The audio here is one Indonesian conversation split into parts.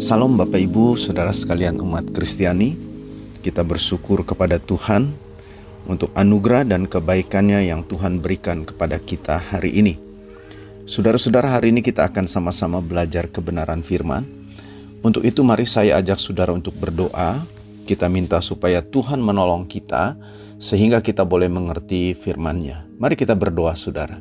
Salam Bapak Ibu, Saudara sekalian umat Kristiani. Kita bersyukur kepada Tuhan untuk anugerah dan kebaikannya yang Tuhan berikan kepada kita hari ini. Saudara-saudara, hari ini kita akan sama-sama belajar kebenaran firman. Untuk itu mari saya ajak saudara untuk berdoa. Kita minta supaya Tuhan menolong kita sehingga kita boleh mengerti firman-Nya. Mari kita berdoa saudara.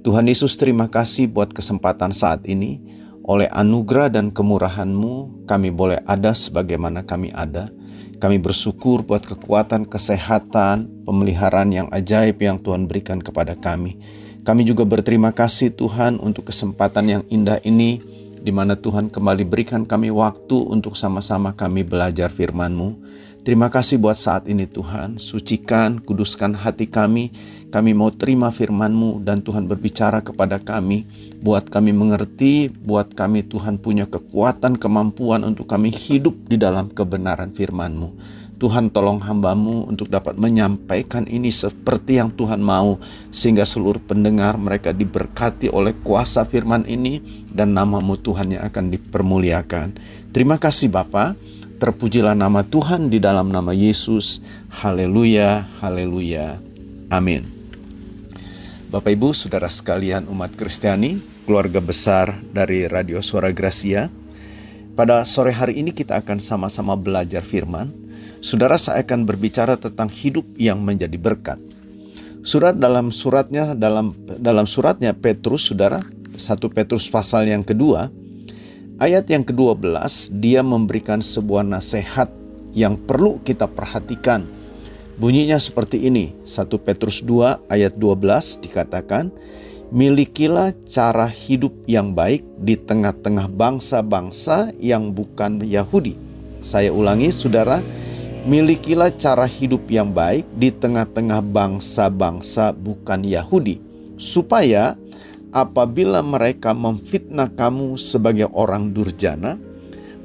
Tuhan Yesus terima kasih buat kesempatan saat ini oleh anugerah dan kemurahan-Mu, kami boleh ada sebagaimana kami ada. Kami bersyukur buat kekuatan, kesehatan, pemeliharaan yang ajaib yang Tuhan berikan kepada kami. Kami juga berterima kasih Tuhan untuk kesempatan yang indah ini, di mana Tuhan kembali berikan kami waktu untuk sama-sama kami belajar firman-Mu. Terima kasih buat saat ini Tuhan, sucikan, kuduskan hati kami. Kami mau terima firman-Mu dan Tuhan berbicara kepada kami. Buat kami mengerti, buat kami Tuhan punya kekuatan, kemampuan untuk kami hidup di dalam kebenaran firman-Mu. Tuhan tolong hambamu untuk dapat menyampaikan ini seperti yang Tuhan mau sehingga seluruh pendengar mereka diberkati oleh kuasa firman ini dan namamu Tuhan yang akan dipermuliakan. Terima kasih Bapak. Terpujilah nama Tuhan di dalam nama Yesus. Haleluya, haleluya. Amin. Bapak Ibu, Saudara sekalian umat Kristiani, keluarga besar dari Radio Suara Gracia. Pada sore hari ini kita akan sama-sama belajar firman. Saudara saya akan berbicara tentang hidup yang menjadi berkat. Surat dalam suratnya dalam dalam suratnya Petrus Saudara, satu Petrus pasal yang kedua Ayat yang ke-12, dia memberikan sebuah nasihat yang perlu kita perhatikan. Bunyinya seperti ini, 1 Petrus 2 ayat 12 dikatakan, Milikilah cara hidup yang baik di tengah-tengah bangsa-bangsa yang bukan Yahudi. Saya ulangi saudara, milikilah cara hidup yang baik di tengah-tengah bangsa-bangsa bukan Yahudi. Supaya apabila mereka memfitnah kamu sebagai orang durjana,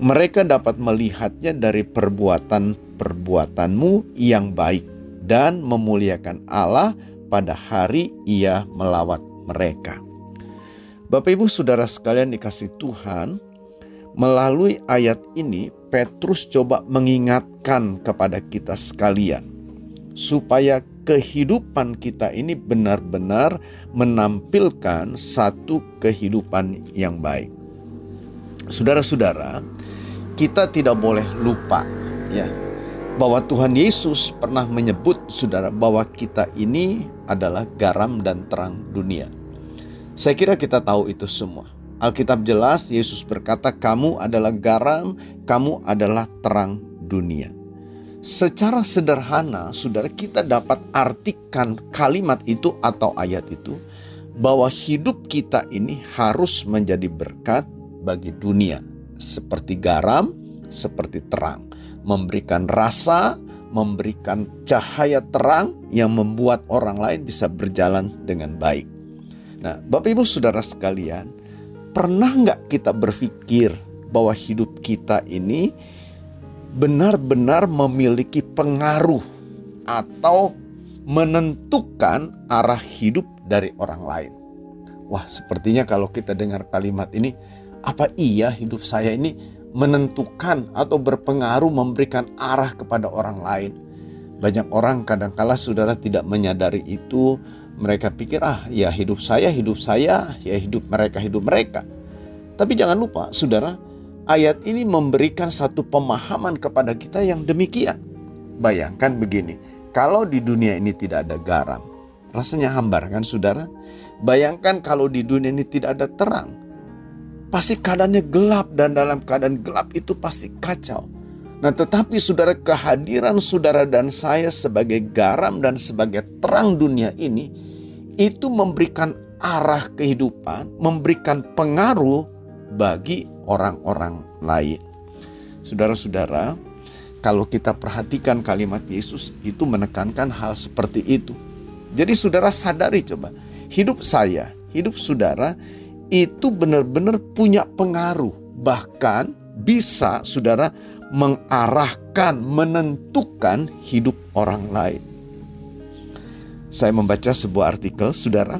mereka dapat melihatnya dari perbuatan-perbuatanmu yang baik dan memuliakan Allah pada hari ia melawat mereka. Bapak Ibu Saudara sekalian dikasih Tuhan, melalui ayat ini Petrus coba mengingatkan kepada kita sekalian supaya kehidupan kita ini benar-benar menampilkan satu kehidupan yang baik. Saudara-saudara, kita tidak boleh lupa ya bahwa Tuhan Yesus pernah menyebut saudara bahwa kita ini adalah garam dan terang dunia. Saya kira kita tahu itu semua. Alkitab jelas Yesus berkata kamu adalah garam, kamu adalah terang dunia. Secara sederhana, saudara, kita dapat artikan kalimat itu atau ayat itu bahwa hidup kita ini harus menjadi berkat bagi dunia, seperti garam, seperti terang, memberikan rasa, memberikan cahaya terang yang membuat orang lain bisa berjalan dengan baik. Nah, Bapak Ibu Saudara sekalian, pernah nggak kita berpikir bahwa hidup kita ini benar-benar memiliki pengaruh atau menentukan arah hidup dari orang lain. Wah, sepertinya kalau kita dengar kalimat ini, apa iya hidup saya ini menentukan atau berpengaruh memberikan arah kepada orang lain? Banyak orang kadangkala saudara tidak menyadari itu, mereka pikir ah ya hidup saya hidup saya, ya hidup mereka hidup mereka. Tapi jangan lupa saudara, ayat ini memberikan satu pemahaman kepada kita yang demikian. Bayangkan begini, kalau di dunia ini tidak ada garam, rasanya hambar kan saudara? Bayangkan kalau di dunia ini tidak ada terang, pasti keadaannya gelap dan dalam keadaan gelap itu pasti kacau. Nah tetapi saudara kehadiran saudara dan saya sebagai garam dan sebagai terang dunia ini, itu memberikan arah kehidupan, memberikan pengaruh bagi orang-orang lain. Saudara-saudara, kalau kita perhatikan kalimat Yesus itu menekankan hal seperti itu. Jadi saudara sadari coba, hidup saya, hidup saudara itu benar-benar punya pengaruh. Bahkan bisa saudara mengarahkan, menentukan hidup orang lain. Saya membaca sebuah artikel, saudara.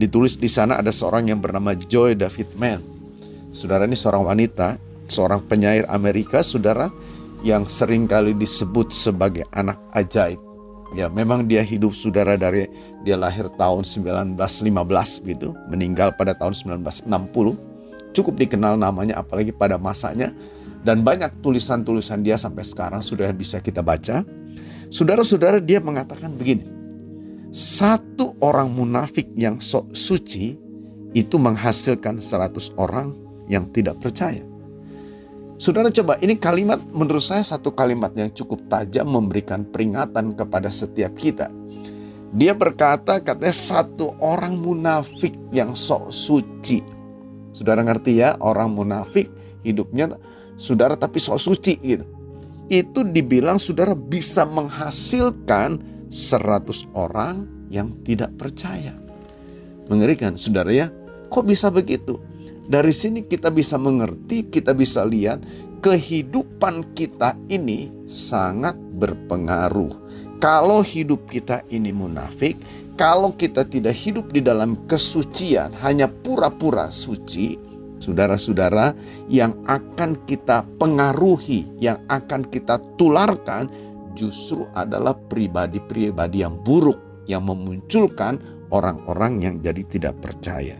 Ditulis di sana ada seorang yang bernama Joy David Mann Saudara ini seorang wanita seorang penyair Amerika, saudara, yang sering kali disebut sebagai anak ajaib. Ya, memang dia hidup saudara dari dia lahir tahun 1915 gitu, meninggal pada tahun 1960. Cukup dikenal namanya apalagi pada masanya dan banyak tulisan-tulisan dia sampai sekarang sudah bisa kita baca. Saudara-saudara dia mengatakan begini. Satu orang munafik yang sok suci itu menghasilkan 100 orang yang tidak percaya. Saudara coba, ini kalimat menurut saya satu kalimat yang cukup tajam memberikan peringatan kepada setiap kita. Dia berkata katanya satu orang munafik yang sok suci. Saudara ngerti ya, orang munafik hidupnya saudara tapi sok suci gitu. Itu dibilang saudara bisa menghasilkan 100 orang yang tidak percaya. Mengerikan saudara ya, kok bisa begitu? Dari sini kita bisa mengerti, kita bisa lihat kehidupan kita ini sangat berpengaruh. Kalau hidup kita ini munafik, kalau kita tidak hidup di dalam kesucian, hanya pura-pura suci, saudara-saudara, yang akan kita pengaruhi, yang akan kita tularkan, justru adalah pribadi-pribadi yang buruk yang memunculkan orang-orang yang jadi tidak percaya.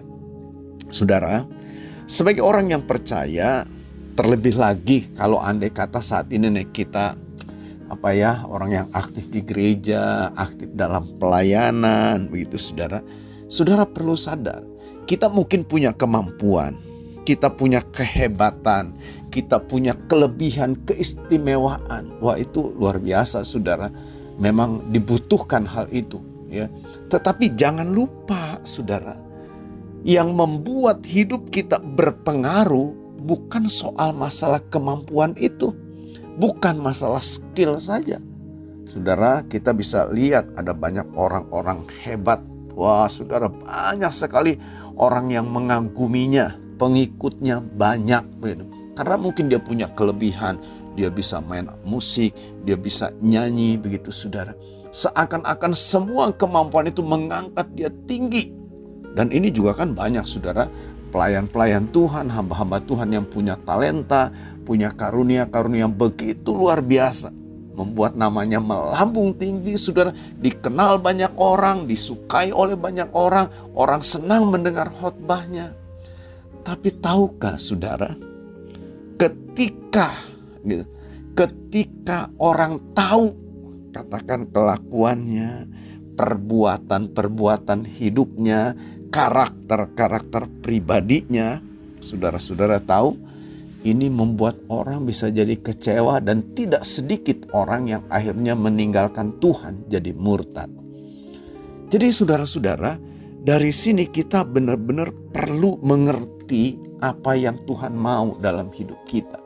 Saudara, sebagai orang yang percaya, terlebih lagi kalau andai kata saat ini nih kita apa ya orang yang aktif di gereja, aktif dalam pelayanan, begitu saudara. Saudara perlu sadar, kita mungkin punya kemampuan, kita punya kehebatan, kita punya kelebihan, keistimewaan. Wah itu luar biasa saudara. Memang dibutuhkan hal itu ya. Tetapi jangan lupa saudara, yang membuat hidup kita berpengaruh bukan soal masalah kemampuan itu, bukan masalah skill saja. Saudara, kita bisa lihat ada banyak orang-orang hebat. Wah, saudara, banyak sekali orang yang mengaguminya, pengikutnya banyak. Karena mungkin dia punya kelebihan, dia bisa main musik, dia bisa nyanyi, begitu saudara. Seakan-akan semua kemampuan itu mengangkat dia tinggi dan ini juga kan banyak saudara pelayan-pelayan Tuhan, hamba-hamba Tuhan yang punya talenta, punya karunia-karunia yang begitu luar biasa. Membuat namanya melambung tinggi, saudara. Dikenal banyak orang, disukai oleh banyak orang. Orang senang mendengar khotbahnya. Tapi tahukah saudara, ketika gitu, ketika orang tahu katakan kelakuannya, perbuatan-perbuatan hidupnya, karakter-karakter pribadinya, saudara-saudara tahu, ini membuat orang bisa jadi kecewa dan tidak sedikit orang yang akhirnya meninggalkan Tuhan jadi murtad. Jadi saudara-saudara, dari sini kita benar-benar perlu mengerti apa yang Tuhan mau dalam hidup kita.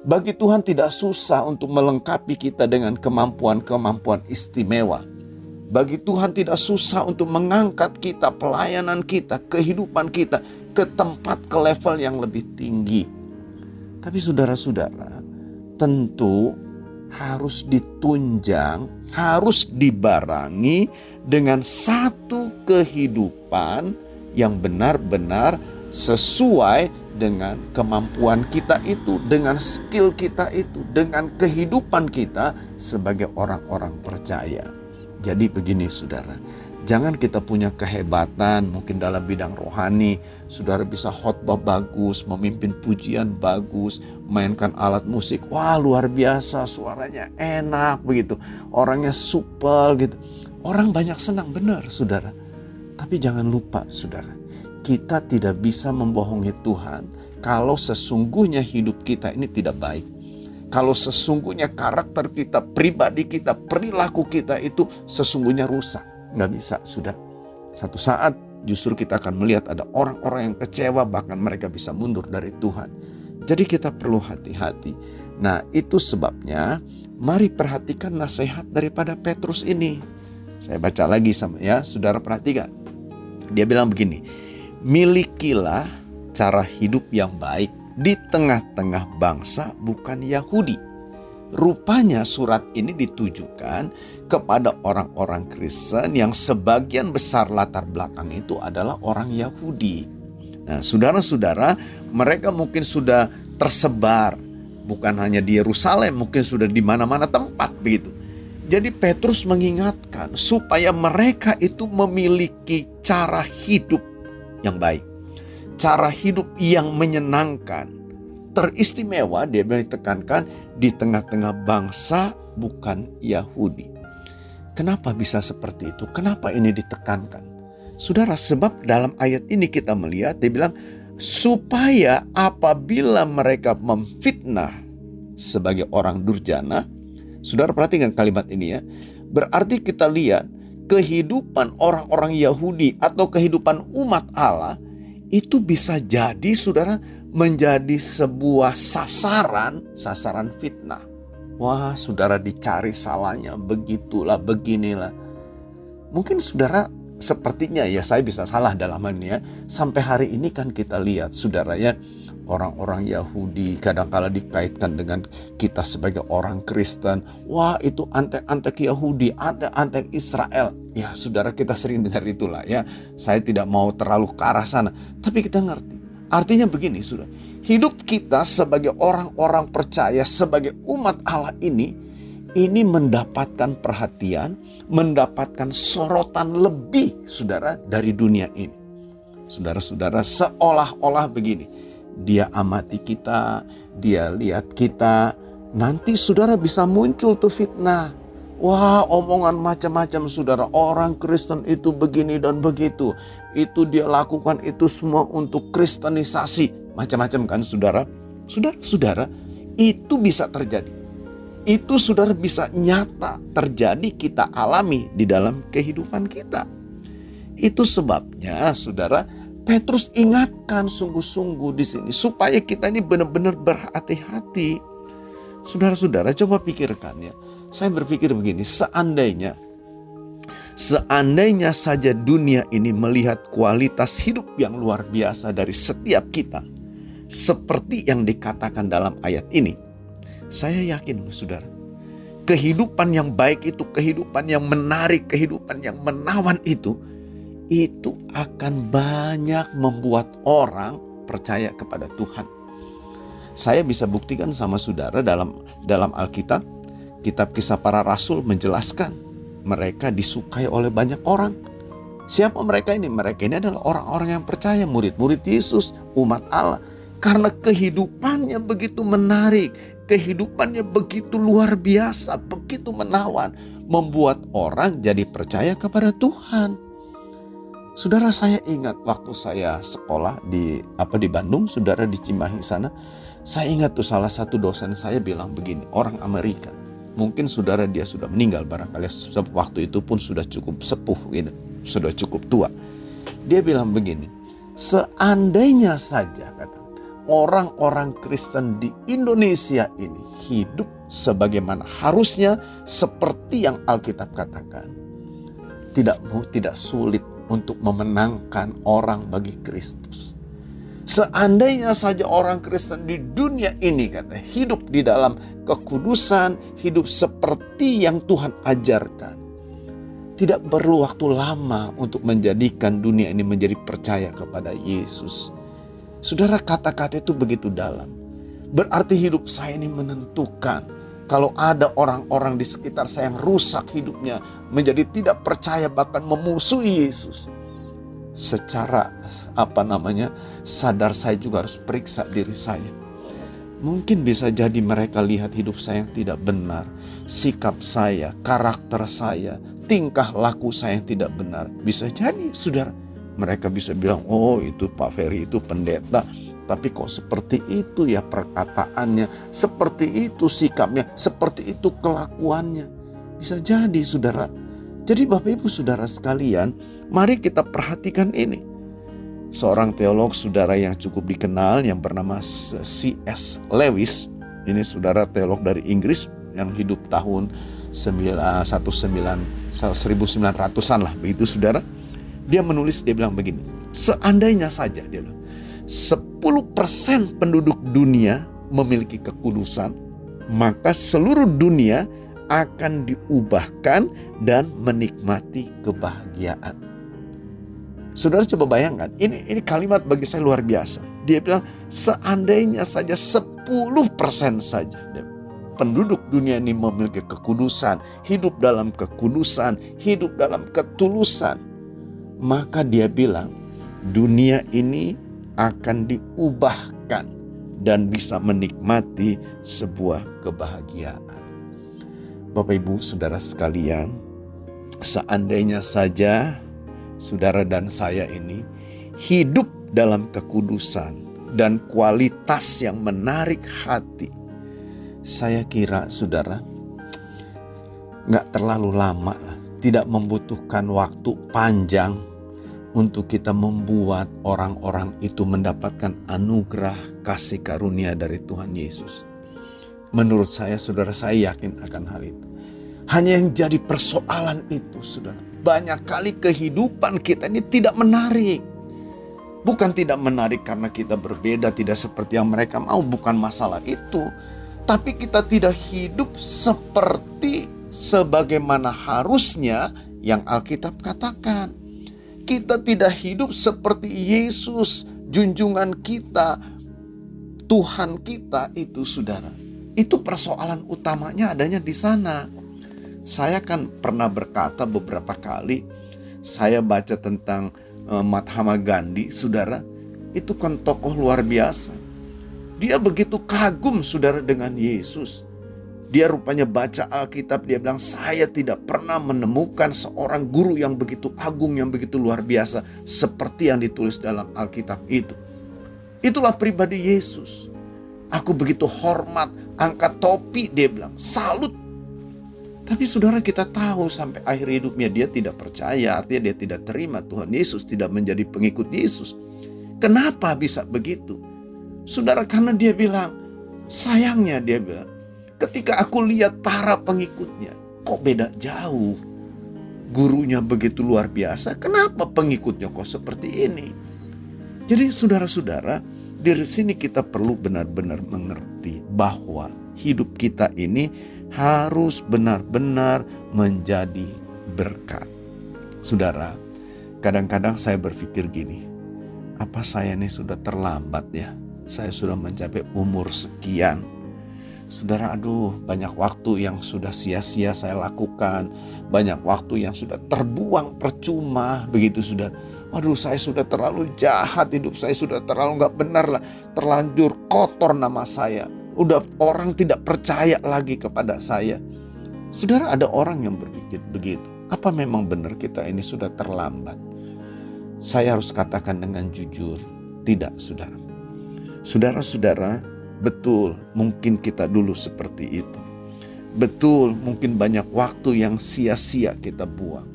Bagi Tuhan tidak susah untuk melengkapi kita dengan kemampuan-kemampuan istimewa bagi Tuhan tidak susah untuk mengangkat kita, pelayanan kita, kehidupan kita ke tempat, ke level yang lebih tinggi. Tapi saudara-saudara, tentu harus ditunjang, harus dibarangi dengan satu kehidupan yang benar-benar sesuai dengan kemampuan kita itu, dengan skill kita itu, dengan kehidupan kita sebagai orang-orang percaya. Jadi begini saudara, jangan kita punya kehebatan mungkin dalam bidang rohani, saudara bisa khotbah bagus, memimpin pujian bagus, mainkan alat musik, wah luar biasa suaranya enak begitu, orangnya supel gitu. Orang banyak senang benar saudara. Tapi jangan lupa saudara, kita tidak bisa membohongi Tuhan kalau sesungguhnya hidup kita ini tidak baik kalau sesungguhnya karakter kita, pribadi kita, perilaku kita itu sesungguhnya rusak. Nggak bisa, sudah. Satu saat justru kita akan melihat ada orang-orang yang kecewa bahkan mereka bisa mundur dari Tuhan. Jadi kita perlu hati-hati. Nah itu sebabnya mari perhatikan nasihat daripada Petrus ini. Saya baca lagi sama ya, saudara perhatikan. Dia bilang begini, milikilah cara hidup yang baik di tengah-tengah bangsa bukan Yahudi. Rupanya surat ini ditujukan kepada orang-orang Kristen yang sebagian besar latar belakang itu adalah orang Yahudi. Nah, saudara-saudara, mereka mungkin sudah tersebar bukan hanya di Yerusalem, mungkin sudah di mana-mana tempat begitu. Jadi Petrus mengingatkan supaya mereka itu memiliki cara hidup yang baik. Cara hidup yang menyenangkan. Teristimewa dia ditekankan di tengah-tengah bangsa bukan Yahudi. Kenapa bisa seperti itu? Kenapa ini ditekankan? Saudara, sebab dalam ayat ini kita melihat dia bilang supaya apabila mereka memfitnah sebagai orang durjana, saudara perhatikan kalimat ini ya, berarti kita lihat kehidupan orang-orang Yahudi atau kehidupan umat Allah itu bisa jadi saudara menjadi sebuah sasaran, sasaran fitnah. Wah, saudara dicari salahnya, begitulah, beginilah. Mungkin saudara sepertinya ya saya bisa salah dalam hal ini ya. Sampai hari ini kan kita lihat saudara ya orang-orang Yahudi kadang-kala dikaitkan dengan kita sebagai orang Kristen. Wah itu antek-antek Yahudi, antek-antek Israel. Ya saudara kita sering dengar itulah ya. Saya tidak mau terlalu ke arah sana. Tapi kita ngerti. Artinya begini sudah. Hidup kita sebagai orang-orang percaya, sebagai umat Allah ini ini mendapatkan perhatian, mendapatkan sorotan lebih, saudara, dari dunia ini. Saudara-saudara, seolah-olah begini, dia amati kita, dia lihat kita, nanti saudara bisa muncul tuh fitnah. Wah, omongan macam-macam saudara. Orang Kristen itu begini dan begitu. Itu dia lakukan itu semua untuk kristenisasi. Macam-macam kan saudara. Saudara-saudara, itu bisa terjadi itu saudara bisa nyata terjadi kita alami di dalam kehidupan kita. Itu sebabnya saudara Petrus ingatkan sungguh-sungguh di sini supaya kita ini benar-benar berhati-hati. Saudara-saudara coba pikirkan ya. Saya berpikir begini, seandainya seandainya saja dunia ini melihat kualitas hidup yang luar biasa dari setiap kita seperti yang dikatakan dalam ayat ini, saya yakin saudara, kehidupan yang baik itu, kehidupan yang menarik, kehidupan yang menawan itu, itu akan banyak membuat orang percaya kepada Tuhan. Saya bisa buktikan sama saudara dalam dalam Alkitab, kitab kisah para rasul menjelaskan mereka disukai oleh banyak orang. Siapa mereka ini? Mereka ini adalah orang-orang yang percaya, murid-murid Yesus, umat Allah. Karena kehidupannya begitu menarik, kehidupannya begitu luar biasa, begitu menawan, membuat orang jadi percaya kepada Tuhan. Saudara saya ingat waktu saya sekolah di apa di Bandung, saudara di Cimahi sana, saya ingat tuh salah satu dosen saya bilang begini, orang Amerika. Mungkin saudara dia sudah meninggal barangkali waktu itu pun sudah cukup sepuh gitu, sudah cukup tua. Dia bilang begini, seandainya saja kata orang-orang Kristen di Indonesia ini hidup sebagaimana harusnya seperti yang Alkitab katakan. Tidak tidak sulit untuk memenangkan orang bagi Kristus. Seandainya saja orang Kristen di dunia ini kata hidup di dalam kekudusan, hidup seperti yang Tuhan ajarkan. Tidak perlu waktu lama untuk menjadikan dunia ini menjadi percaya kepada Yesus Saudara kata-kata itu begitu dalam. Berarti hidup saya ini menentukan. Kalau ada orang-orang di sekitar saya yang rusak hidupnya, menjadi tidak percaya bahkan memusuhi Yesus. Secara apa namanya, sadar saya juga harus periksa diri saya. Mungkin bisa jadi mereka lihat hidup saya yang tidak benar, sikap saya, karakter saya, tingkah laku saya yang tidak benar. Bisa jadi, saudara mereka bisa bilang, oh itu Pak Ferry itu pendeta. Tapi kok seperti itu ya perkataannya, seperti itu sikapnya, seperti itu kelakuannya. Bisa jadi saudara. Jadi Bapak Ibu saudara sekalian, mari kita perhatikan ini. Seorang teolog saudara yang cukup dikenal yang bernama C.S. Lewis. Ini saudara teolog dari Inggris yang hidup tahun 1900-an lah begitu saudara dia menulis, dia bilang begini, seandainya saja, dia bilang, 10% penduduk dunia memiliki kekudusan, maka seluruh dunia akan diubahkan dan menikmati kebahagiaan. Saudara coba bayangkan, ini ini kalimat bagi saya luar biasa. Dia bilang seandainya saja 10% saja penduduk dunia ini memiliki kekudusan, hidup dalam kekudusan, hidup dalam ketulusan, maka dia bilang dunia ini akan diubahkan dan bisa menikmati sebuah kebahagiaan. Bapak Ibu, saudara sekalian, seandainya saja saudara dan saya ini hidup dalam kekudusan dan kualitas yang menarik hati, saya kira saudara nggak terlalu lama lah, tidak membutuhkan waktu panjang untuk kita membuat orang-orang itu mendapatkan anugerah kasih karunia dari Tuhan Yesus. Menurut saya, saudara, saya yakin akan hal itu. Hanya yang jadi persoalan itu, saudara. Banyak kali kehidupan kita ini tidak menarik. Bukan tidak menarik karena kita berbeda, tidak seperti yang mereka mau, bukan masalah itu tapi kita tidak hidup seperti sebagaimana harusnya yang Alkitab katakan. Kita tidak hidup seperti Yesus, junjungan kita, Tuhan kita itu saudara. Itu persoalan utamanya adanya di sana. Saya kan pernah berkata beberapa kali, saya baca tentang uh, Mahatma Gandhi, saudara, itu kan tokoh luar biasa dia begitu kagum saudara dengan Yesus. Dia rupanya baca Alkitab, dia bilang, saya tidak pernah menemukan seorang guru yang begitu agung, yang begitu luar biasa, seperti yang ditulis dalam Alkitab itu. Itulah pribadi Yesus. Aku begitu hormat, angkat topi, dia bilang, salut. Tapi saudara kita tahu sampai akhir hidupnya dia tidak percaya, artinya dia tidak terima Tuhan Yesus, tidak menjadi pengikut Yesus. Kenapa bisa begitu? Saudara karena dia bilang, sayangnya dia bilang, ketika aku lihat para pengikutnya, kok beda jauh. Gurunya begitu luar biasa, kenapa pengikutnya kok seperti ini? Jadi saudara-saudara, dari sini kita perlu benar-benar mengerti bahwa hidup kita ini harus benar-benar menjadi berkat. Saudara, kadang-kadang saya berpikir gini, apa saya ini sudah terlambat ya? saya sudah mencapai umur sekian. Saudara, aduh, banyak waktu yang sudah sia-sia saya lakukan, banyak waktu yang sudah terbuang percuma, begitu sudah. Waduh, saya sudah terlalu jahat, hidup saya sudah terlalu nggak benar lah, terlanjur kotor nama saya. Udah orang tidak percaya lagi kepada saya. Saudara, ada orang yang berpikir begitu. Apa memang benar kita ini sudah terlambat? Saya harus katakan dengan jujur, tidak, saudara. Saudara-saudara, betul mungkin kita dulu seperti itu. Betul mungkin banyak waktu yang sia-sia kita buang.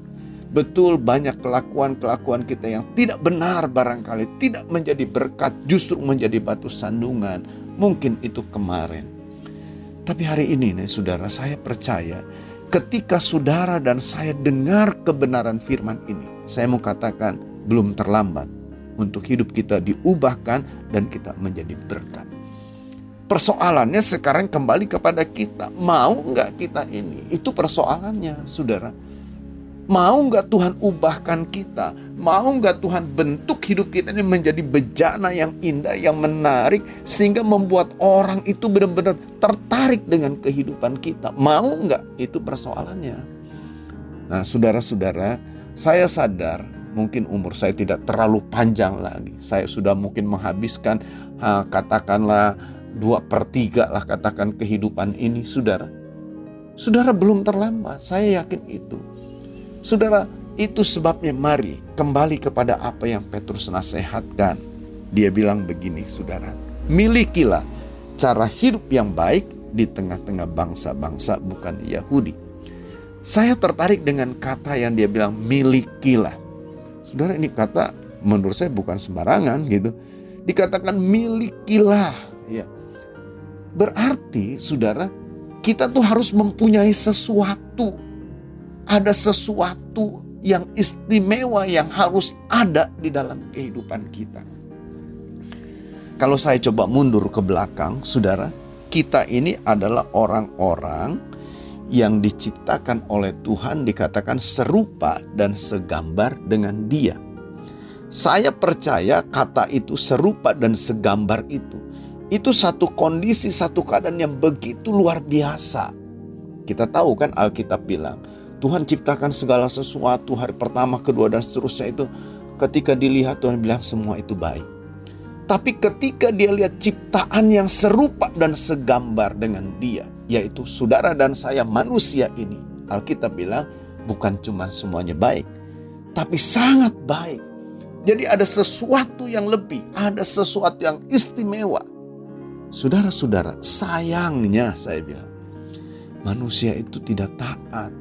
Betul banyak kelakuan-kelakuan kita yang tidak benar barangkali tidak menjadi berkat justru menjadi batu sandungan. Mungkin itu kemarin. Tapi hari ini nih saudara saya percaya ketika saudara dan saya dengar kebenaran firman ini. Saya mau katakan belum terlambat untuk hidup kita diubahkan dan kita menjadi berkat. Persoalannya sekarang kembali kepada kita. Mau nggak kita ini? Itu persoalannya, saudara. Mau nggak Tuhan ubahkan kita? Mau nggak Tuhan bentuk hidup kita ini menjadi bejana yang indah, yang menarik, sehingga membuat orang itu benar-benar tertarik dengan kehidupan kita? Mau nggak? Itu persoalannya. Nah, saudara-saudara, saya sadar mungkin umur saya tidak terlalu panjang lagi. Saya sudah mungkin menghabiskan ha, katakanlah dua per tiga lah katakan kehidupan ini saudara. Saudara belum terlambat, saya yakin itu. Saudara, itu sebabnya mari kembali kepada apa yang Petrus nasihatkan. Dia bilang begini saudara, milikilah cara hidup yang baik di tengah-tengah bangsa-bangsa bukan Yahudi. Saya tertarik dengan kata yang dia bilang milikilah. Saudara ini kata menurut saya bukan sembarangan gitu. Dikatakan milikilah ya. Berarti saudara kita tuh harus mempunyai sesuatu. Ada sesuatu yang istimewa yang harus ada di dalam kehidupan kita. Kalau saya coba mundur ke belakang, saudara, kita ini adalah orang-orang yang diciptakan oleh Tuhan dikatakan serupa dan segambar dengan Dia. Saya percaya kata itu serupa dan segambar itu. Itu satu kondisi, satu keadaan yang begitu luar biasa. Kita tahu kan Alkitab bilang, Tuhan ciptakan segala sesuatu hari pertama, kedua dan seterusnya itu ketika dilihat Tuhan bilang semua itu baik. Tapi ketika dia lihat ciptaan yang serupa dan segambar dengan dia, yaitu saudara dan saya manusia ini, Alkitab bilang bukan cuma semuanya baik, tapi sangat baik. Jadi ada sesuatu yang lebih, ada sesuatu yang istimewa. Saudara-saudara, sayangnya saya bilang, manusia itu tidak taat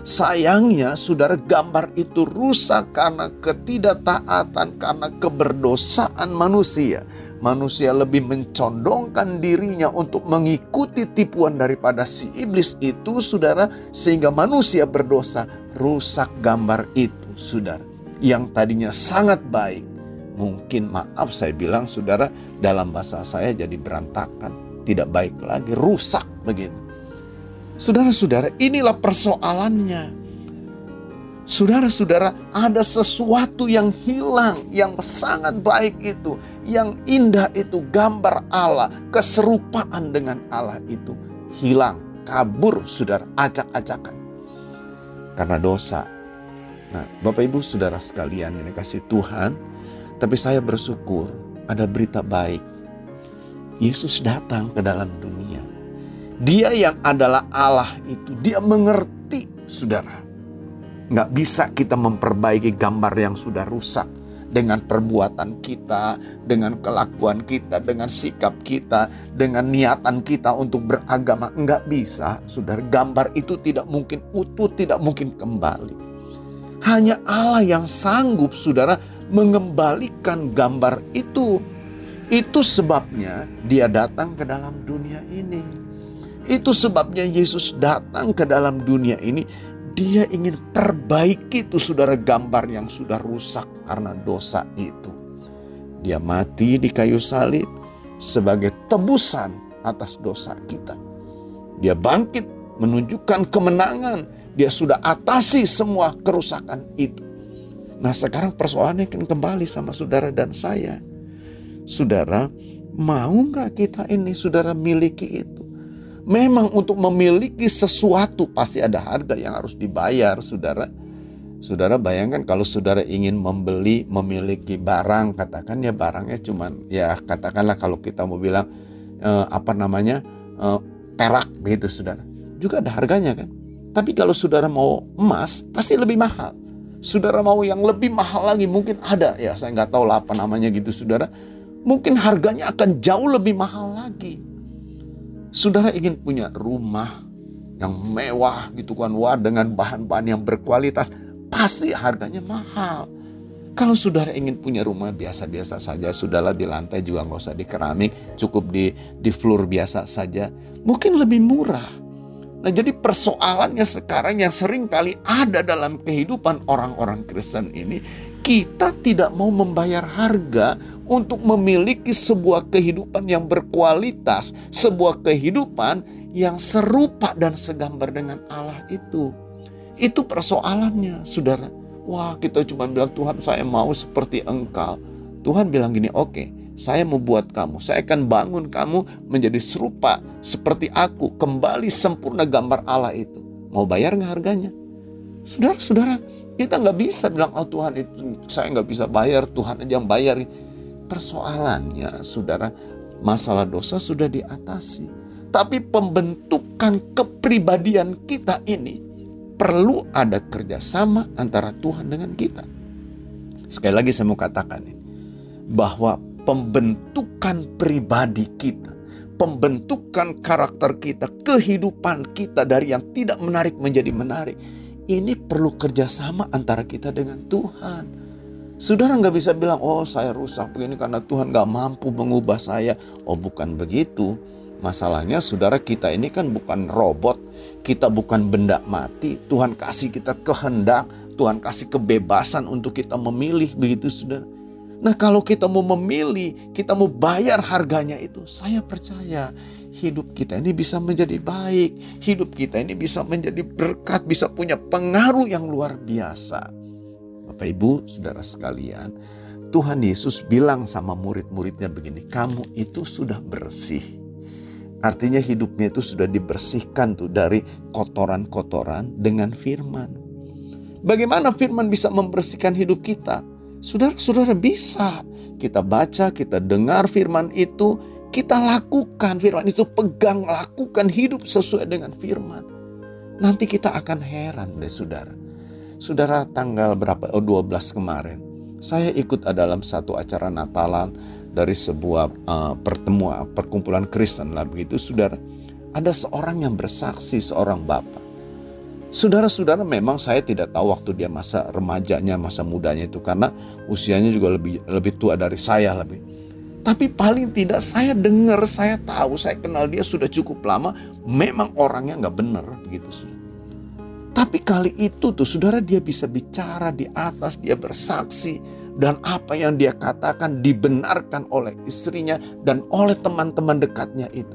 Sayangnya saudara gambar itu rusak karena ketidaktaatan, karena keberdosaan manusia. Manusia lebih mencondongkan dirinya untuk mengikuti tipuan daripada si iblis itu saudara. Sehingga manusia berdosa rusak gambar itu saudara. Yang tadinya sangat baik. Mungkin maaf saya bilang saudara dalam bahasa saya jadi berantakan. Tidak baik lagi, rusak begitu. Saudara-saudara, inilah persoalannya. Saudara-saudara, ada sesuatu yang hilang, yang sangat baik itu, yang indah itu, gambar Allah, keserupaan dengan Allah itu hilang, kabur, saudara, acak-acakan. Karena dosa. Nah, Bapak Ibu, saudara sekalian, ini kasih Tuhan, tapi saya bersyukur ada berita baik. Yesus datang ke dalam dunia dia yang adalah Allah itu, dia mengerti, saudara. Nggak bisa kita memperbaiki gambar yang sudah rusak dengan perbuatan kita, dengan kelakuan kita, dengan sikap kita, dengan niatan kita untuk beragama. Nggak bisa, saudara. Gambar itu tidak mungkin utuh, tidak mungkin kembali. Hanya Allah yang sanggup, saudara, mengembalikan gambar itu. Itu sebabnya dia datang ke dalam dunia ini. Itu sebabnya Yesus datang ke dalam dunia ini. Dia ingin perbaiki itu saudara gambar yang sudah rusak karena dosa itu. Dia mati di kayu salib sebagai tebusan atas dosa kita. Dia bangkit menunjukkan kemenangan. Dia sudah atasi semua kerusakan itu. Nah sekarang persoalannya kan kembali sama saudara dan saya. Saudara, mau nggak kita ini saudara miliki itu? Memang untuk memiliki sesuatu pasti ada harga yang harus dibayar, saudara. Saudara bayangkan kalau saudara ingin membeli, memiliki barang, katakan ya barangnya cuman ya katakanlah kalau kita mau bilang eh, apa namanya eh, perak begitu saudara. Juga ada harganya kan. Tapi kalau saudara mau emas pasti lebih mahal. Saudara mau yang lebih mahal lagi mungkin ada ya saya nggak tahu lah apa namanya gitu saudara. Mungkin harganya akan jauh lebih mahal lagi. Saudara ingin punya rumah yang mewah gitu kan, wah dengan bahan-bahan yang berkualitas, pasti harganya mahal. Kalau saudara ingin punya rumah biasa-biasa saja, sudahlah di lantai juga nggak usah di keramik, cukup di di floor biasa saja, mungkin lebih murah. Nah jadi persoalannya sekarang yang sering kali ada dalam kehidupan orang-orang Kristen ini, kita tidak mau membayar harga untuk memiliki sebuah kehidupan yang berkualitas, sebuah kehidupan yang serupa dan segambar dengan Allah itu. Itu persoalannya, saudara. Wah, kita cuma bilang Tuhan, saya mau seperti Engkau. Tuhan bilang gini, oke, okay, saya mau buat kamu. Saya akan bangun kamu menjadi serupa seperti aku, kembali sempurna gambar Allah itu. Mau bayar nggak harganya? Saudara-saudara, kita nggak bisa bilang, oh Tuhan itu saya nggak bisa bayar, Tuhan aja yang bayar persoalannya, saudara, masalah dosa sudah diatasi. Tapi pembentukan kepribadian kita ini perlu ada kerjasama antara Tuhan dengan kita. Sekali lagi saya mau katakan ini, bahwa pembentukan pribadi kita, pembentukan karakter kita, kehidupan kita dari yang tidak menarik menjadi menarik, ini perlu kerjasama antara kita dengan Tuhan. Saudara nggak bisa bilang, oh saya rusak begini karena Tuhan nggak mampu mengubah saya. Oh bukan begitu. Masalahnya saudara kita ini kan bukan robot. Kita bukan benda mati. Tuhan kasih kita kehendak. Tuhan kasih kebebasan untuk kita memilih begitu saudara. Nah kalau kita mau memilih, kita mau bayar harganya itu. Saya percaya hidup kita ini bisa menjadi baik. Hidup kita ini bisa menjadi berkat, bisa punya pengaruh yang luar biasa. Bapak Ibu, saudara sekalian, Tuhan Yesus bilang sama murid-muridnya begini, kamu itu sudah bersih. Artinya hidupnya itu sudah dibersihkan tuh dari kotoran-kotoran dengan firman. Bagaimana firman bisa membersihkan hidup kita? Saudara-saudara bisa. Kita baca, kita dengar firman itu, kita lakukan firman itu, pegang, lakukan hidup sesuai dengan firman. Nanti kita akan heran deh saudara. Saudara tanggal berapa? Oh 12 kemarin. Saya ikut dalam satu acara Natalan dari sebuah uh, pertemuan perkumpulan Kristen lah begitu saudara. Ada seorang yang bersaksi seorang bapak Saudara-saudara memang saya tidak tahu waktu dia masa remajanya, masa mudanya itu karena usianya juga lebih lebih tua dari saya lebih. Tapi paling tidak saya dengar, saya tahu, saya kenal dia sudah cukup lama. Memang orangnya nggak benar begitu. Tapi kali itu tuh saudara dia bisa bicara di atas, dia bersaksi dan apa yang dia katakan dibenarkan oleh istrinya dan oleh teman-teman dekatnya itu.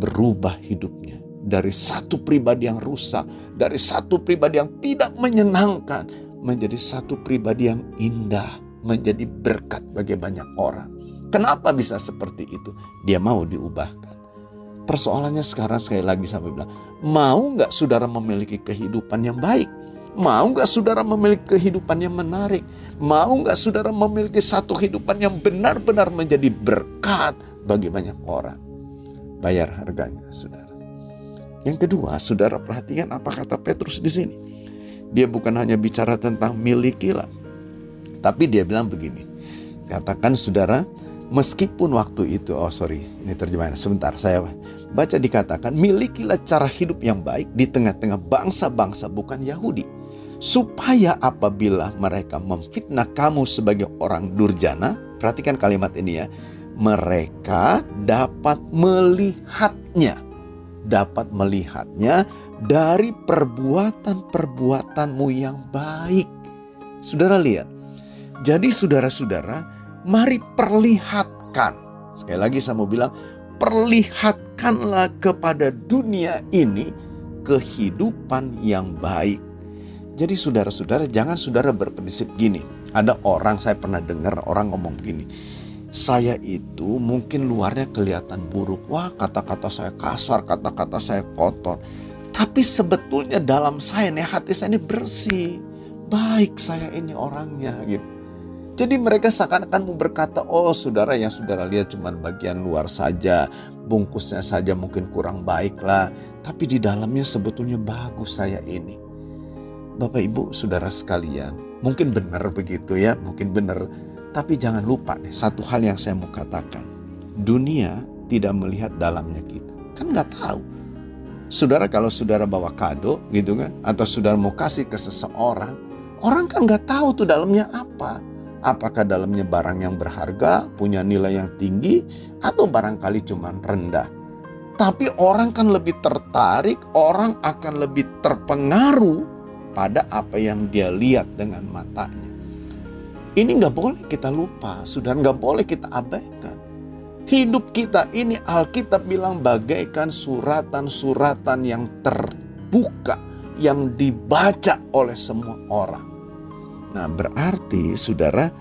Berubah hidupnya dari satu pribadi yang rusak, dari satu pribadi yang tidak menyenangkan, menjadi satu pribadi yang indah, menjadi berkat bagi banyak orang. Kenapa bisa seperti itu? Dia mau diubahkan. Persoalannya sekarang sekali lagi sampai bilang, mau nggak saudara memiliki kehidupan yang baik? Mau nggak saudara memiliki kehidupan yang menarik? Mau nggak saudara memiliki satu kehidupan yang benar-benar menjadi berkat bagi banyak orang? Bayar harganya, saudara. Yang kedua, saudara perhatikan apa kata Petrus di sini. Dia bukan hanya bicara tentang milikilah, tapi dia bilang begini. Katakan saudara, meskipun waktu itu, oh sorry, ini terjemahan sebentar, saya baca dikatakan, milikilah cara hidup yang baik di tengah-tengah bangsa-bangsa bukan Yahudi. Supaya apabila mereka memfitnah kamu sebagai orang durjana, perhatikan kalimat ini ya, mereka dapat melihatnya dapat melihatnya dari perbuatan-perbuatanmu yang baik. Saudara lihat. Jadi saudara-saudara, mari perlihatkan. Sekali lagi saya mau bilang, perlihatkanlah kepada dunia ini kehidupan yang baik. Jadi saudara-saudara, jangan saudara berprinsip gini. Ada orang saya pernah dengar orang ngomong gini saya itu mungkin luarnya kelihatan buruk. Wah, kata-kata saya kasar, kata-kata saya kotor. Tapi sebetulnya dalam saya nih hati saya ini bersih. Baik saya ini orangnya gitu. Jadi mereka seakan-akan mau berkata, oh saudara yang saudara lihat cuma bagian luar saja, bungkusnya saja mungkin kurang baik lah. Tapi di dalamnya sebetulnya bagus saya ini. Bapak ibu saudara sekalian, mungkin benar begitu ya, mungkin benar tapi jangan lupa nih, satu hal yang saya mau katakan. Dunia tidak melihat dalamnya kita. Kan nggak tahu. Saudara kalau saudara bawa kado gitu kan. Atau saudara mau kasih ke seseorang. Orang kan nggak tahu tuh dalamnya apa. Apakah dalamnya barang yang berharga, punya nilai yang tinggi, atau barangkali cuma rendah. Tapi orang kan lebih tertarik, orang akan lebih terpengaruh pada apa yang dia lihat dengan matanya. Ini nggak boleh kita lupa, sudah nggak boleh kita abaikan. Hidup kita ini Alkitab bilang bagaikan suratan-suratan yang terbuka, yang dibaca oleh semua orang. Nah berarti saudara,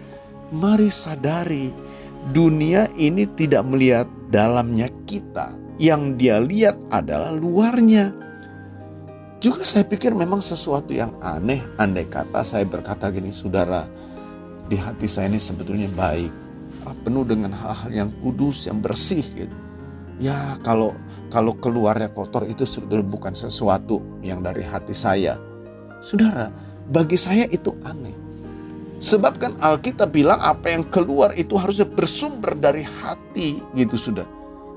mari sadari dunia ini tidak melihat dalamnya kita. Yang dia lihat adalah luarnya. Juga saya pikir memang sesuatu yang aneh andai kata saya berkata gini, saudara, di hati saya ini sebetulnya baik, penuh dengan hal-hal yang kudus, yang bersih gitu. Ya kalau kalau keluarnya kotor itu sebetulnya bukan sesuatu yang dari hati saya. Saudara, bagi saya itu aneh. Sebab kan Alkitab bilang apa yang keluar itu harusnya bersumber dari hati gitu sudah.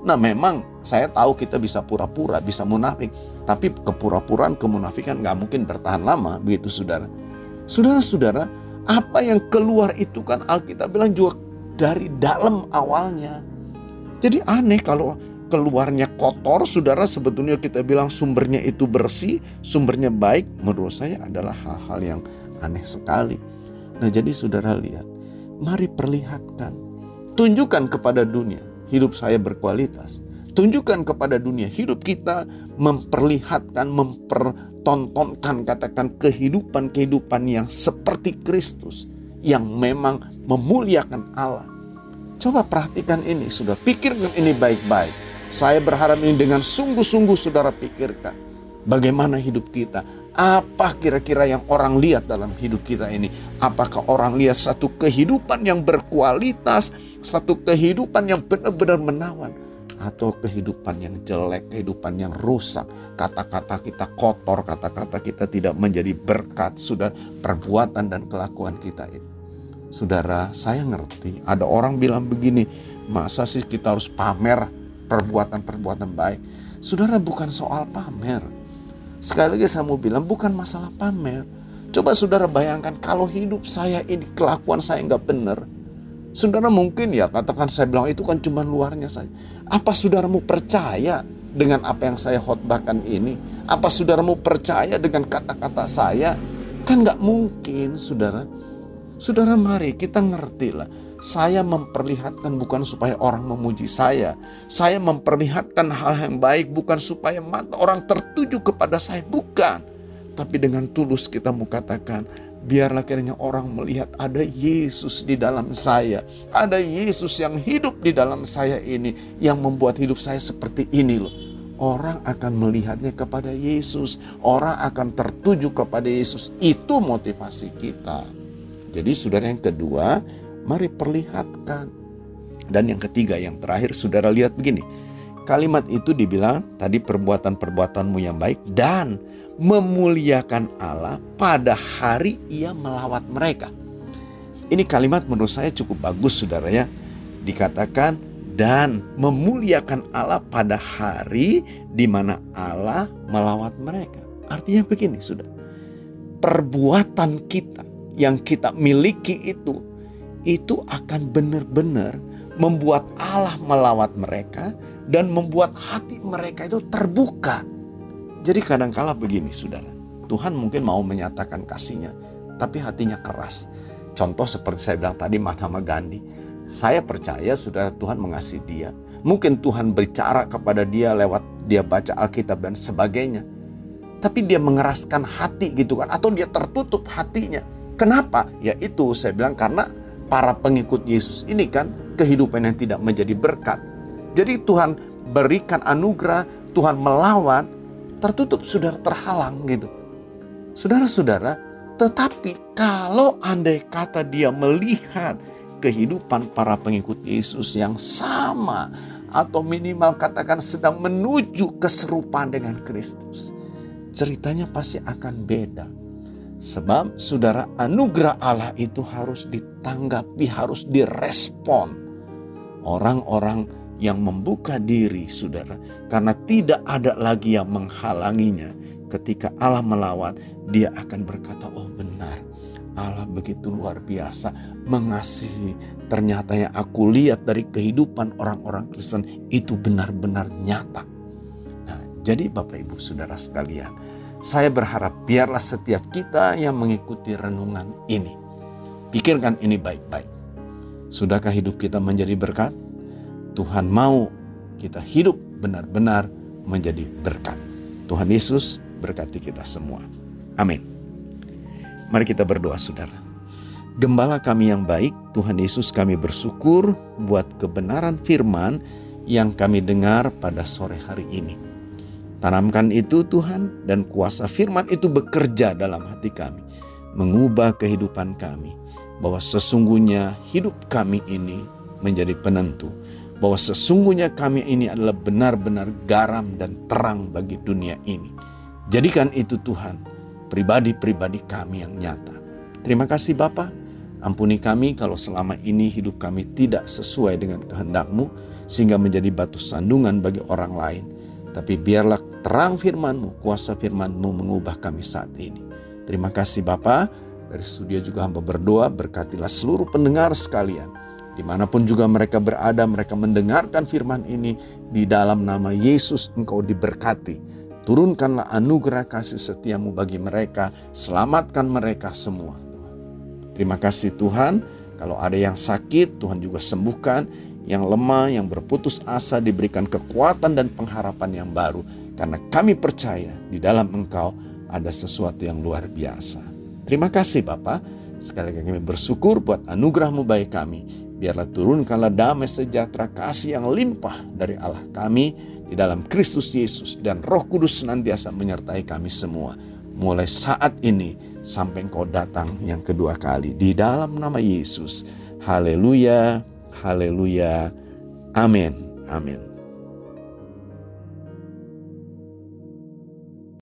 Nah memang saya tahu kita bisa pura-pura, bisa munafik. Tapi kepura-puraan, kemunafikan nggak mungkin bertahan lama begitu saudara. Saudara-saudara, apa yang keluar itu kan Alkitab bilang juga dari dalam awalnya. Jadi aneh kalau keluarnya kotor, saudara sebetulnya kita bilang sumbernya itu bersih, sumbernya baik, menurut saya adalah hal-hal yang aneh sekali. Nah jadi saudara lihat, mari perlihatkan, tunjukkan kepada dunia hidup saya berkualitas. Tunjukkan kepada dunia hidup kita memperlihatkan, mempertontonkan katakan kehidupan-kehidupan yang seperti Kristus. Yang memang memuliakan Allah. Coba perhatikan ini, sudah pikirkan ini baik-baik. Saya berharap ini dengan sungguh-sungguh saudara pikirkan. Bagaimana hidup kita? Apa kira-kira yang orang lihat dalam hidup kita ini? Apakah orang lihat satu kehidupan yang berkualitas, satu kehidupan yang benar-benar menawan? Atau kehidupan yang jelek, kehidupan yang rusak, kata-kata kita kotor, kata-kata kita tidak menjadi berkat, sudah perbuatan dan kelakuan kita itu. Saudara, saya ngerti. Ada orang bilang begini, masa sih kita harus pamer perbuatan-perbuatan baik? Saudara, bukan soal pamer. Sekali lagi saya mau bilang, bukan masalah pamer. Coba saudara bayangkan kalau hidup saya ini, kelakuan saya nggak benar. Saudara mungkin ya katakan saya bilang itu kan cuma luarnya saja. Apa saudaramu percaya dengan apa yang saya khotbahkan ini? Apa saudaramu percaya dengan kata-kata saya? Kan nggak mungkin saudara. Saudara mari kita ngerti lah. Saya memperlihatkan bukan supaya orang memuji saya. Saya memperlihatkan hal yang baik bukan supaya mata orang tertuju kepada saya. Bukan. Tapi dengan tulus kita mau katakan, biarlah kiranya orang melihat ada Yesus di dalam saya. Ada Yesus yang hidup di dalam saya ini. Yang membuat hidup saya seperti ini loh. Orang akan melihatnya kepada Yesus. Orang akan tertuju kepada Yesus. Itu motivasi kita. Jadi saudara yang kedua, mari perlihatkan. Dan yang ketiga, yang terakhir saudara lihat begini. Kalimat itu dibilang tadi perbuatan-perbuatanmu yang baik dan memuliakan Allah pada hari ia melawat mereka. Ini kalimat menurut saya cukup bagus saudara ya. Dikatakan dan memuliakan Allah pada hari di mana Allah melawat mereka. Artinya begini sudah. Perbuatan kita yang kita miliki itu itu akan benar-benar membuat Allah melawat mereka dan membuat hati mereka itu terbuka. Jadi kadang-kala begini saudara, Tuhan mungkin mau menyatakan kasihnya, tapi hatinya keras. Contoh seperti saya bilang tadi Mahatma Gandhi. Saya percaya saudara Tuhan mengasihi dia. Mungkin Tuhan berbicara kepada dia lewat dia baca Alkitab dan sebagainya. Tapi dia mengeraskan hati gitu kan. Atau dia tertutup hatinya. Kenapa? Ya itu saya bilang karena para pengikut Yesus ini kan kehidupan yang tidak menjadi berkat. Jadi Tuhan berikan anugerah, Tuhan melawan, tertutup saudara terhalang gitu. Saudara-saudara, tetapi kalau andai kata dia melihat kehidupan para pengikut Yesus yang sama atau minimal katakan sedang menuju keserupaan dengan Kristus, ceritanya pasti akan beda. Sebab saudara anugerah Allah itu harus ditanggapi, harus direspon. Orang-orang yang membuka diri saudara. Karena tidak ada lagi yang menghalanginya. Ketika Allah melawat, dia akan berkata, oh benar. Allah begitu luar biasa mengasihi. Ternyata yang aku lihat dari kehidupan orang-orang Kristen itu benar-benar nyata. Nah, jadi Bapak Ibu Saudara sekalian, saya berharap biarlah setiap kita yang mengikuti renungan ini. Pikirkan ini baik-baik. Sudahkah hidup kita menjadi berkat? Tuhan mau kita hidup benar-benar menjadi berkat. Tuhan Yesus berkati kita semua. Amin. Mari kita berdoa saudara. Gembala kami yang baik, Tuhan Yesus kami bersyukur buat kebenaran firman yang kami dengar pada sore hari ini. Tanamkan itu Tuhan dan kuasa firman itu bekerja dalam hati kami. Mengubah kehidupan kami. Bahwa sesungguhnya hidup kami ini menjadi penentu. Bahwa sesungguhnya kami ini adalah benar-benar garam dan terang bagi dunia ini. Jadikan itu Tuhan pribadi-pribadi kami yang nyata. Terima kasih Bapa. Ampuni kami kalau selama ini hidup kami tidak sesuai dengan kehendak-Mu sehingga menjadi batu sandungan bagi orang lain. Tapi biarlah terang firman-Mu, kuasa firman-Mu mengubah kami saat ini. Terima kasih Bapa. Dari studio juga hamba berdoa, berkatilah seluruh pendengar sekalian. Di mana pun juga mereka berada, mereka mendengarkan firman ini. Di dalam nama Yesus engkau diberkati. Turunkanlah anugerah kasih setiamu bagi mereka. Selamatkan mereka semua. Terima kasih Tuhan. Kalau ada yang sakit, Tuhan juga sembuhkan yang lemah, yang berputus asa diberikan kekuatan dan pengharapan yang baru. Karena kami percaya di dalam Engkau ada sesuatu yang luar biasa. Terima kasih Bapak. Sekali lagi kami bersyukur buat anugerahmu baik kami. Biarlah turunkanlah damai sejahtera kasih yang limpah dari Allah kami di dalam Kristus Yesus dan Roh Kudus senantiasa menyertai kami semua. Mulai saat ini sampai engkau datang yang kedua kali di dalam nama Yesus. Haleluya, haleluya, amin, amin.